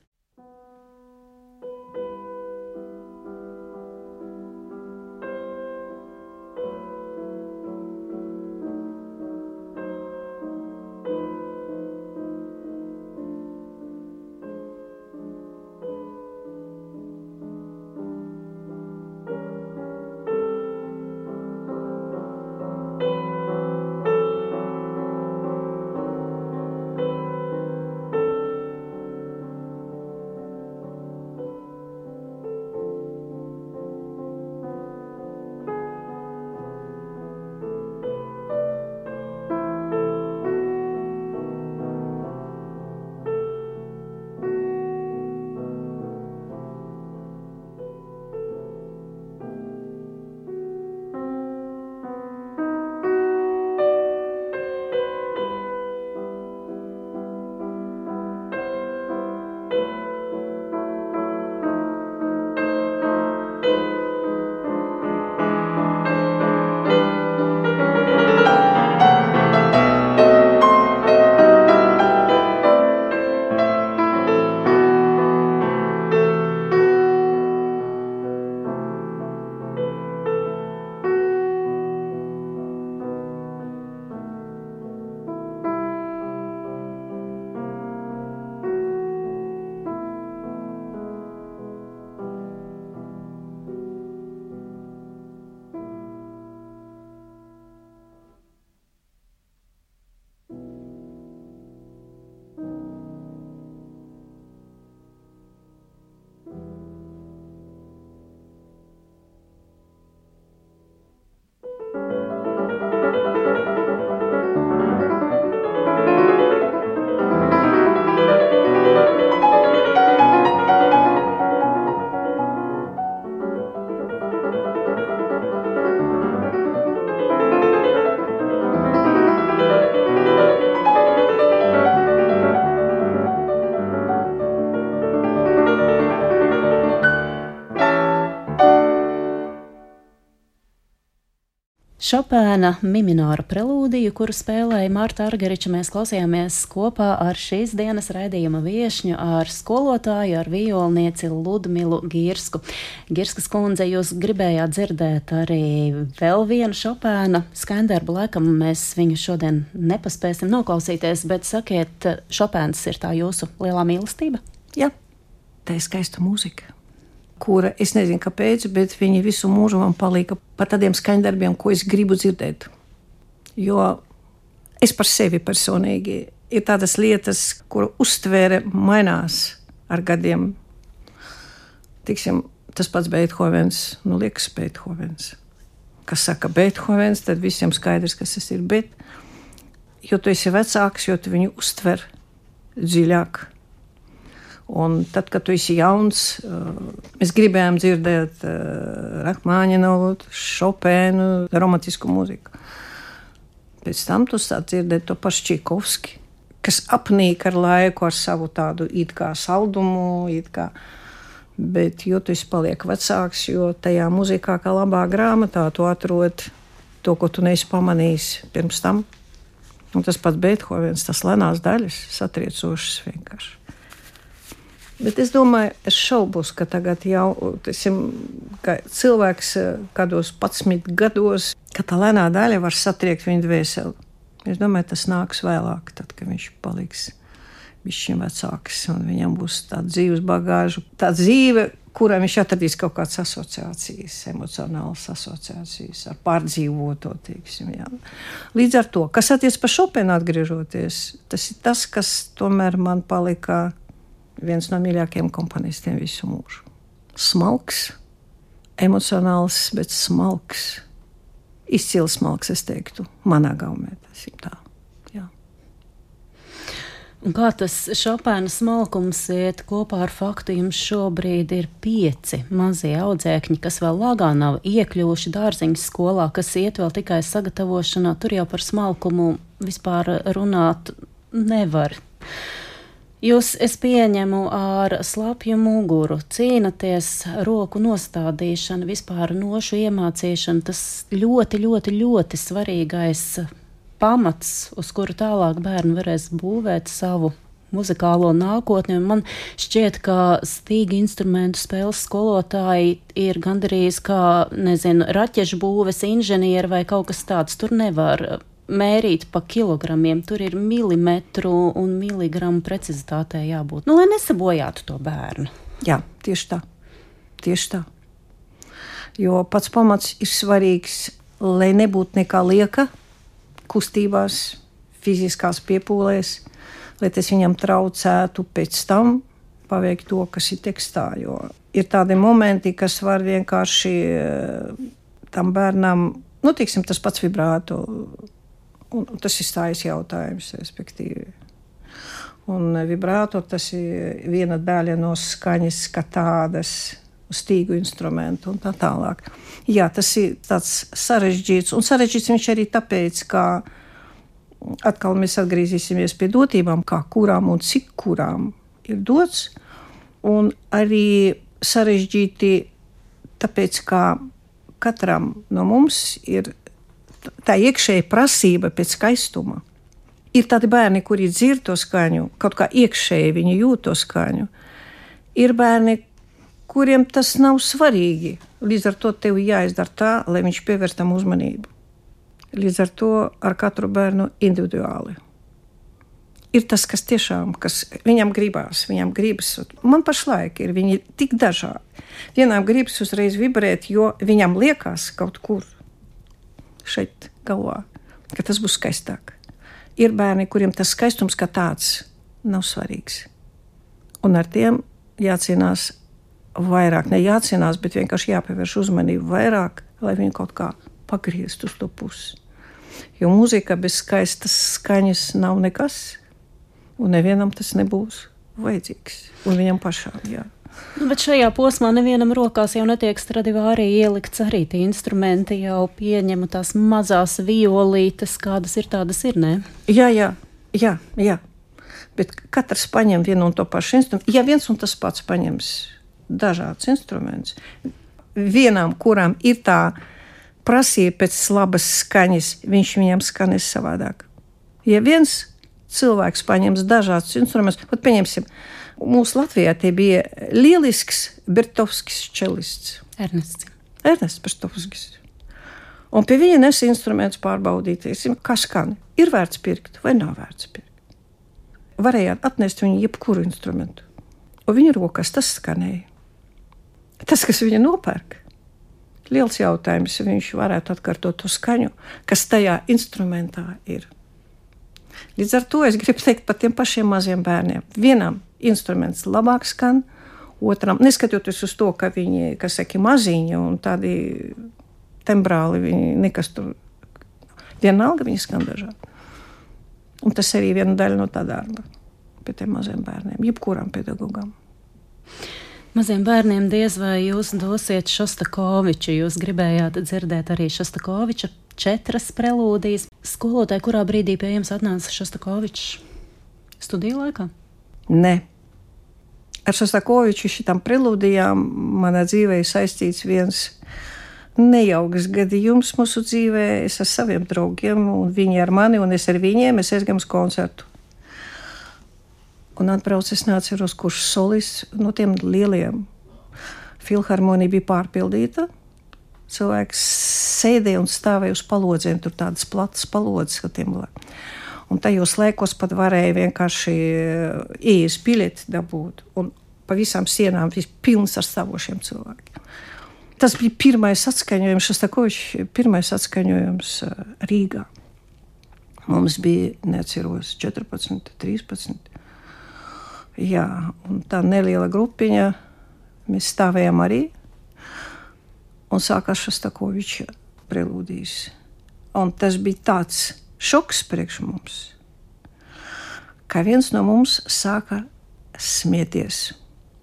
Šopēna Mimināra prelūdiju, kuru spēlēja Marta Argariča, mēs klausījāmies kopā ar šīs dienas raidījuma viešņu, ar skolotāju, ar violnieci Ludmilu Girsku. Girskas kundze, jūs gribējāt dzirdēt arī vēl vienu Šopēna skandarbu, laikam mēs viņu šodien nepaspēsim noklausīties, bet sakiet, Šopēns ir tā jūsu lielā mīlestība? Jā, tā ir skaista mūzika kura es nezinu, kāpēc, bet viņi visu mūžu man palika par tādiem skaņdarbiem, ko es gribu dzirdēt. Jo es par sevi personīgi ir tādas lietas, kuru uztvēre mainās ar gadiem. Tiksim, tas pats Beethovens, nu liekas Beethovens. Kas saka Beethovens, tad visiem skaidrs, kas tas ir. Bet, jo tu esi vecāks, jo tu viņu uztver dziļāk Un tad, kad tu esi jauns, uh, mēs gribējām dzirdēt uh, Rachmaninovu, Šopēnu, romantisku mūziku. Pēc tam tu sāc dzirdēt to pašu Čaikovski, kas apnīk ar laiku ar savu tādu it kā saldumu, it kā. Bet, jo tu esi paliek vecāks, jo tajā mūzikā, kā labā grāmatā, tu atrod to, ko tu neesi pamanījis pirms tam. Un tas pats Beethovens, tas lenās daļas, satriecošas vienkārši. Bet es domāju, es šaubos, ka tagad jau tesim, cilvēks eh, kādos 11 gados, ka tā lēnā daļa var satriekt viņa dvēseli. Es domāju, tas nāks vēlāk, tad, kad viņš paliks viņam vecāks un viņam būs tāda dzīves bagāža, tā dzīve, kurā viņš atradīs kaut kādas asociācijas, emocionālas asociācijas ar pārdzīvoto. Teiksim, jā. Līdz ar to, kas attiecas par Šopenu atgriežoties, tas ir tas, kas tomēr man palika viens no mīļākajiem komponistiem visu mūžu. Smalks, emocionāls, bet smalks. Izcils smalks, es teiktu, manā gaumē tas ir tā. Un kā tas šopēna smalkums iet kopā ar faktu, jums šobrīd ir pieci mazie audzēkņi, kas vēl lāgā nav iekļuvuši dārziņu skolā, kas iet vēl tikai sagatavošanā. Tur jau par smalkumu vispār runāt nevar. Jūs, es pieņemu, ar slapju muguru cīnāties, roku nostādīšana, vispār nošu iemācīšana, tas ļoti, ļoti, ļoti svarīgais pamats, uz kuru tālāk bērni varēs būvēt savu muzikālo nākotni. Man šķiet, ka stīga instrumentu spēles skolotāji ir gandrīz kā, nezinu, raķešu būves inženieri vai kaut kas tāds. Tur nevar mērīt pa kilogramiem. Tur ir milimetru un miligramu precizitātei jābūt. Nu, lai nesabojātu to bērnu. Jā, tieši tā. Tieši tā. Jo pats pamats ir svarīgs, lai nebūtu nekā lieka kustībās, fiziskās piepūlēs, lai tas viņam traucētu pēc tam paveikt to, kas ir tekstā. Jo ir tādi momenti, kas var vienkārši eh, tam bērnam, nu, tiksim, tas pats vibrāto Un, tas ir stājas jautājums, respektīvi. Un vibrāto tas ir viena daļa no skaņas, kā tādas stīgu instrumentu un tā tālāk. Jā, tas ir tāds sarežģīts, un sarežģīts viņš arī tāpēc, ka atkal mēs atgriezīsimies pie dotībām, kā kurām un cik kurām ir dots, un arī sarežģīti tāpēc, ka katram no mums ir tā iekšēja prasība pēc skaistuma. Ir tādi bērni, kuri dzird to skaņu, kaut kā iekšēji viņi jūt to skaņu. Ir bērni, kuriem tas nav svarīgi. Līdz ar to tev jāizdara tā, lai viņš pievērst tam uzmanību. Līdz ar to ar katru bērnu individuāli. Ir tas, kas tiešām kas viņam gribās. Viņam gribas, man pašlaik ir viņi tik dažādi. Vienam gribas uzreiz vibrēt, jo viņam liekas kaut kur šeit galvā, ka tas būs skaistāk. Ir bērni, kuriem tas skaistums kā tāds nav svarīgs. Un ar tiem jācīnās vairāk, ne jācīnās, bet vienkārši jāpievērš uzmanība vairāk, lai viņi kaut kā pagrieztu uz to pusi. Jo mūzika bez skaistas skaņas nav nekas, un nevienam tas nebūs vajadzīgs. Un viņam pašam, jā. Nu, bet šajā posmā nevienam rokās jau netiek stradivārī ielikts arī tie instrumenti, jau pieņemu tās mazās violītes, kādas ir tādas ir, ne? Jā, jā, jā, jā. Bet katrs paņem vienu un to pašu instrumentu. Ja viens un tas pats paņems dažādus instrumentus, vienām, kurām ir tā prasīja pēc labas skaņas, viņš viņam skanēs savādāk. Ja viens cilvēks paņems dažādus instrumentus, tad pieņemsim, mūsu Latvijā tie bija lielisks Bertovskis čelists. Ernests. Ernests Bertovskis. Un pie viņa nes instrumentus pārbaudīt, kas skan. Ir vērts pirkt vai nav vērts pirkt. Varējāt atnest viņu jebkuru instrumentu. Un viņa rokas tas skanēja. Tas, kas viņa nopērk, liels jautājums, vai viņš varētu atkārtot to skaņu, kas tajā instrumentā ir. Līdz ar to es gribu teikt par tiem pašiem maziem bērniem. Vienam instruments labāk skan, otram, neskatoties uz to, ka viņi, kas saka, maziņi un tādi tembrāli, viņi nekas tur, vienalga viņi skan dažādi. Un tas arī viena daļa no tā darba pie tiem maziem bērniem, jebkuram pedagogam. Maziem bērniem diez vai jūs dosiet Šostakoviču. Jūs gribējāt dzirdēt arī Šostakoviča četras prelūdijas. Skolotāji, kurā brīdī pie jums atnāca Šostakovičs studiju laikā? Nē. Ar Šostakoviču šitam prelūdijām manā dzīvē ir saistīts viens nejauks gadījums mūsu dzīvē. Es ar saviem draugiem, un viņi ar mani, un es ar viņiem, es aizgāju uz koncertu. Un atbraucu es neatceros, kurš solis no tiem lieliem. Filharmonija bija pārpildīta. Cilvēks sēdēja un stāvēja uz palodzēm, tur tādas platas palodzes, ka tiem bija. Un tajos laikos pat varēja vienkārši ielas biļeti dabūt. Un pa visām sienām bija pilns ar stāvošiem cilvēkiem. Tas bija pirmais atskaņojums, Šostakovičs, pirmais atskaņojums Rīgā. Mums bija, neatceros, 14, 13. Jā, un tā neliela grupiņa, mēs stāvējām arī. Un sākās Šostakoviča prelūdijas. Un tas bija tāds šoks priekš mums, ka viens no mums sāka smieties.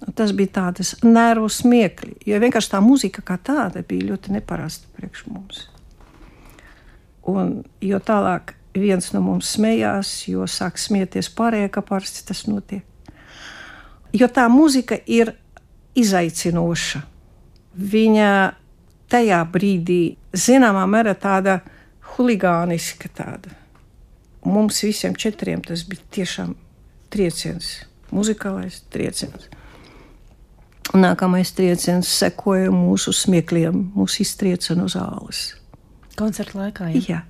Un tas bija tāds nervu smieklis, jo vienkārši tā mūzika kā tāda bija ļoti neparasta priekš mums. Un jo tālāk viens no mums smējās, jo sāk smieties pārējie, kā parasti tas notiek. Jo tā mūzika ir izaicinoša. Viņa tajā brīdī, zināmā mērā, tāda huligāniska. Tāda. Mums visiem četriem tas bija tiešām trieciens, muzikālais trieciens. Nākamais trieciens sekoja mūsu smiekliem, mūsu iztrieca no zāles. Koncerta laikā. Jā. jā.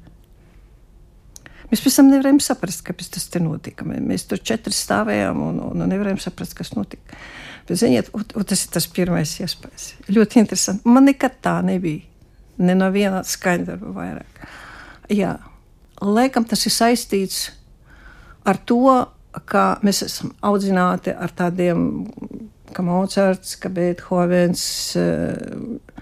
Mēs pēc tam nevarējām saprast, kāpēc tas te notika. Mēs tur četri stāvējām un, un nevarējām saprast, kas notika. Bet, ziniet, un, un tas ir tas pirmais iespējas. Ļoti interesanti. Man nekad tā nebija. Ne no viena skaņdarba vairāk. Jā, laikam tas ir saistīts ar to, ka mēs esam audzināti ar tādiem ka Mocards, ka Beethovens. Eh,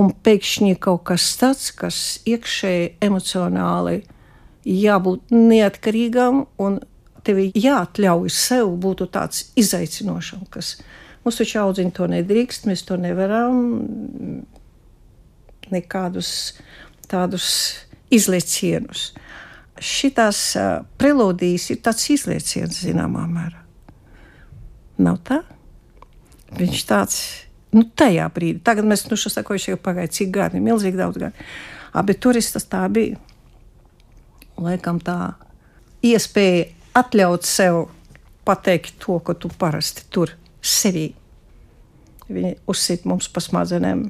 un pēkšņi kaut kas tāds, kas iekšēji emocionāli jābūt neatkarīgam un tev jāatļauj sev būt tāds izaicinošam, kas mums taču audziņi to nedrīkst, mēs to nevaram nekādus tādus izliecienus. Šitās uh, prelūdijas ir tāds izlieciens zināmā mērā. Nav tā? Viņš tāds, nu, tajā brīdī, tagad mēs, nu, šo sakojuši jau pagāja cik gadi, milzīgi daudz gadu. Abi turistas tā bija. Laikam tā iespēja atļaut sev pateikt to, ko tu parasti tur sevī. Viņi uzsīt mums pa smadzenēm.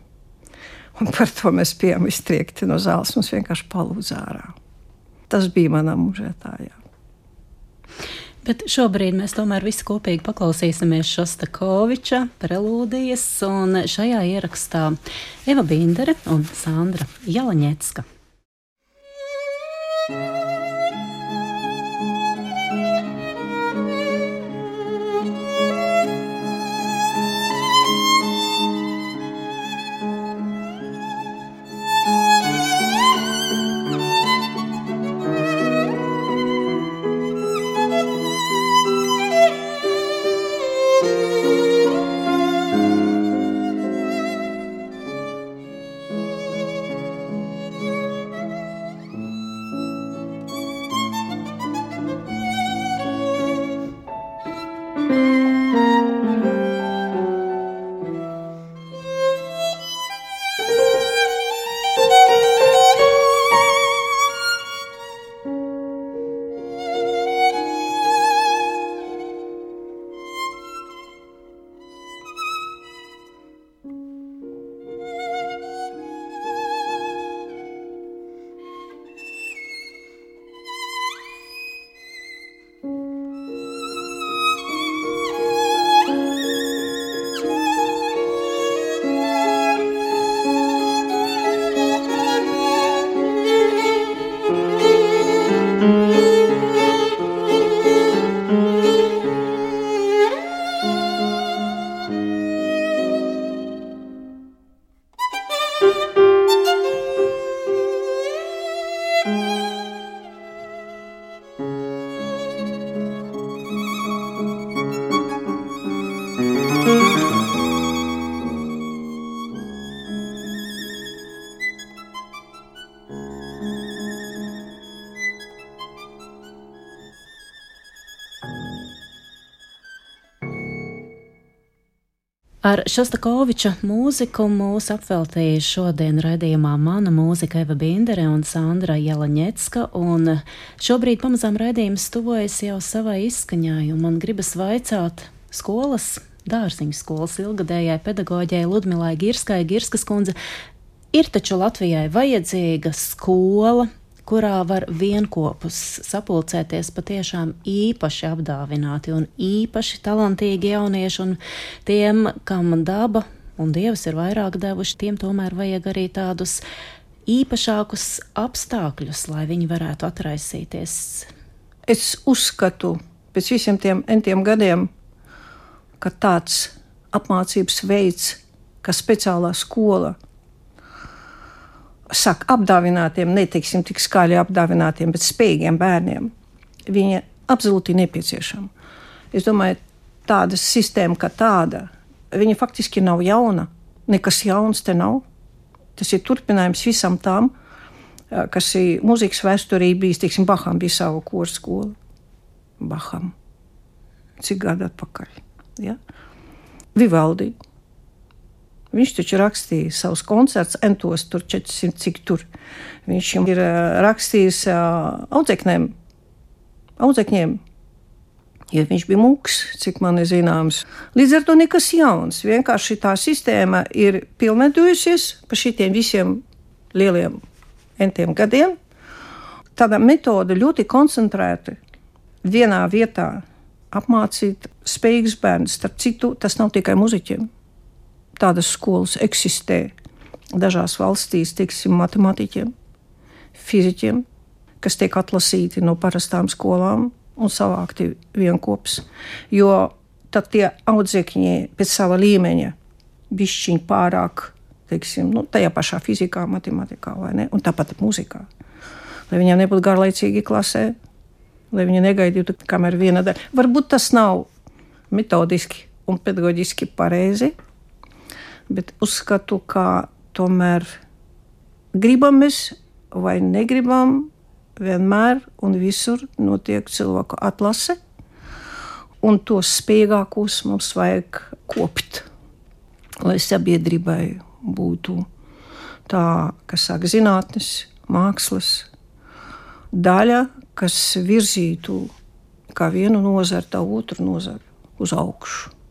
Un par to mēs bijām iztriekti no zāles. Mums vienkārši palūdza ārā. Tas bija manā mūžētājā. Bet šobrīd mēs tomēr visi kopīgi paklausīsimies Šostakoviča prelūdijas, un šajā ierakstā Eva Bindere un Sandra Jalaņecka. Ar Šostakoviča mūziku mūs apveltīja šodien raidījumā mana mūzika Eva Bindere un Sandra Jelaņecka, un šobrīd pamazām raidījums tuvojas jau savai izskaņai, un man gribas vaicāt skolas, dārziņu skolas ilgadējai pedagoģijai Ludmilai Girskai, Girskas kundze, ir taču Latvijai vajadzīga skola, kurā var vienopus sapulcēties patiešām īpaši apdāvināti un īpaši talantīgi jaunieši, un tiem, kam daba un dievs ir vairāk devuši, tiem tomēr vajag arī tādus īpašākus apstākļus, lai viņi varētu atraisīties. Es uzskatu, pēc visiem tiem entiem gadiem, ka tāds apmācības veids, kā speciālā skola, saka, apdāvinātiem, neteiksim tik skaļi apdāvinātiem, bet spējīgiem bērniem, viņa absolūti nepieciešama. Es domāju, tāda sistēma kā tāda, viņa faktiski nav jauna. Nekas jauns te nav. Tas ir turpinājums visam tam, kas ir mūzikas vēsturī bijis. Teiksim, Baham bija sava kursa skola. Baham. Cik gadu atpakaļ? Ja? Vivaldi Viņš taču rakstīja savus koncertus, entos tur 400, cik tur. Viņš ir rakstījis audzeknēm, audzekņiem, jo viņš bija mūks, cik man ir zināms. Līdz ar to nekas jauns. Vienkārši tā sistēma ir pilnveidojusies pa šitiem visiem lieliem entiem gadiem. Tāda metode ļoti koncentrēta vienā vietā apmācīt spējīgus bērnus. Starp citu, tas nav tikai muzeķiem tādas skolas eksistē dažās valstīs, teiksim, matemātiķiem, fiziķiem, kas tiek atlasīti no parastām skolām un savākti vienopus. Jo tad tie audzēkņi pēc sava līmeņa bišķiņi pārāk, teiksim, nu, tajā pašā fizikā, matemātikā vai ne, un tāpat mūzikā. Lai viņiem nebūtu garlaicīgi klasē, lai viņi negaidītu, kamēr viena daļa. Varbūt tas nav metodiski un pedagoģiski pareizi, bet uzskatu, ka tomēr gribam mēs vai negribam, vienmēr un visur notiek cilvēku atlase, un tos spējīgākos mums vajag kopt, lai sabiedrībai būtu tā, kas saka zinātnes, mākslas daļa, kas virzītu kā vienu nozaru, tā otru nozaru uz augšu.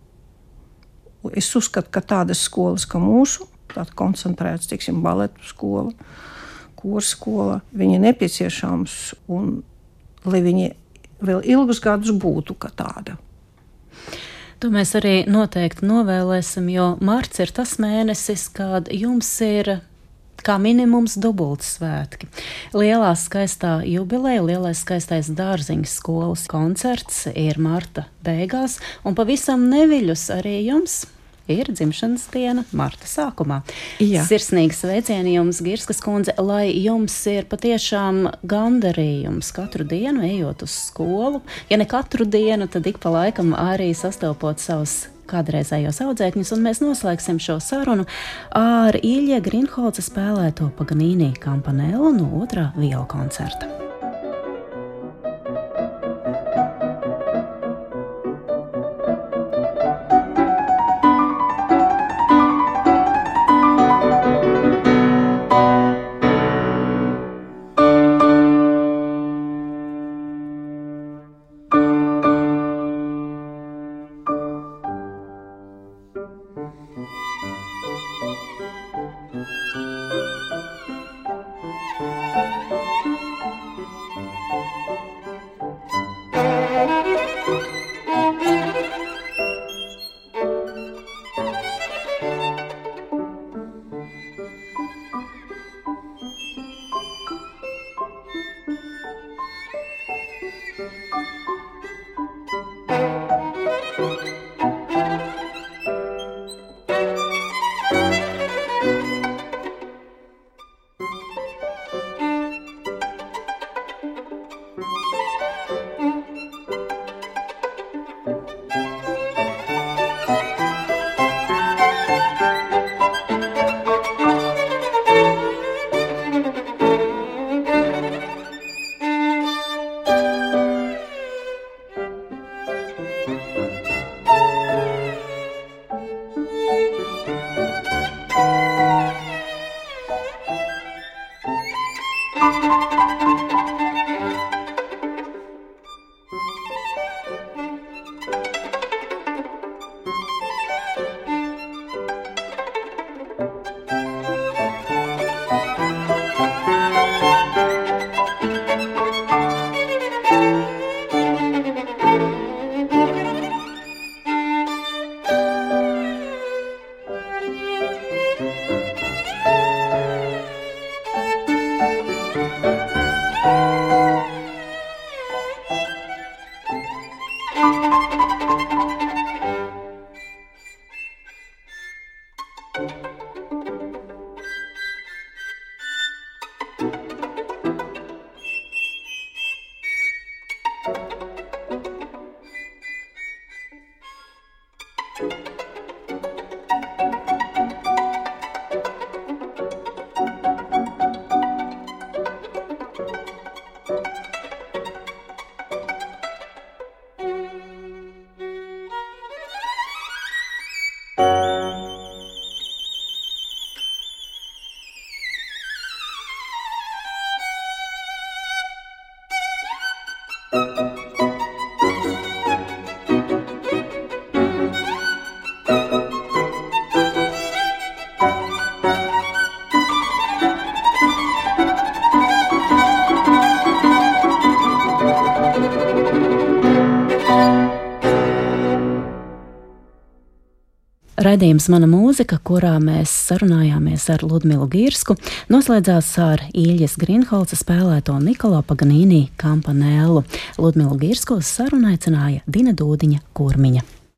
Es uzskatu, ka tādas skolas kā mūsu, tāda koncentrēta, teiksim, baletu skola, kursa skola, viņi ir nepieciešams un lai viņi vēl ilgus gadus būtu kā tāda. To mēs arī noteikti novēlēsim, jo marts ir tas mēnesis, kad jums ir kā minimums dubultas svētki. Lielā skaistā jubileja, lielais skaistais dārziņas skolas koncerts ir marta beigās, un pavisam neviļus arī jums ir dzimšanas diena marta sākumā. Jā. Sirsnīgi sveicieni jums, Girskas kundze, lai jums ir patiešām gandarījums katru dienu ejot uz skolu. Ja ne katru dienu, tad ik pa laikam arī sastopot savus kādreizējos audzēkņus, un mēs noslēgsim šo sarunu ar Ilja Grinholca spēlēto Paganīnī kampanēlu no otrā viela koncerta. Raidījums Mana mūzika, kurā mēs sarunājāmies ar Ludmilu Girsku, noslēdzās ar Īļas Grinholca spēlēto Nikolo Paganīnī kampanēlu. Ludmilu Girsku aicināja Dina Dūdiņa Kurmiņa.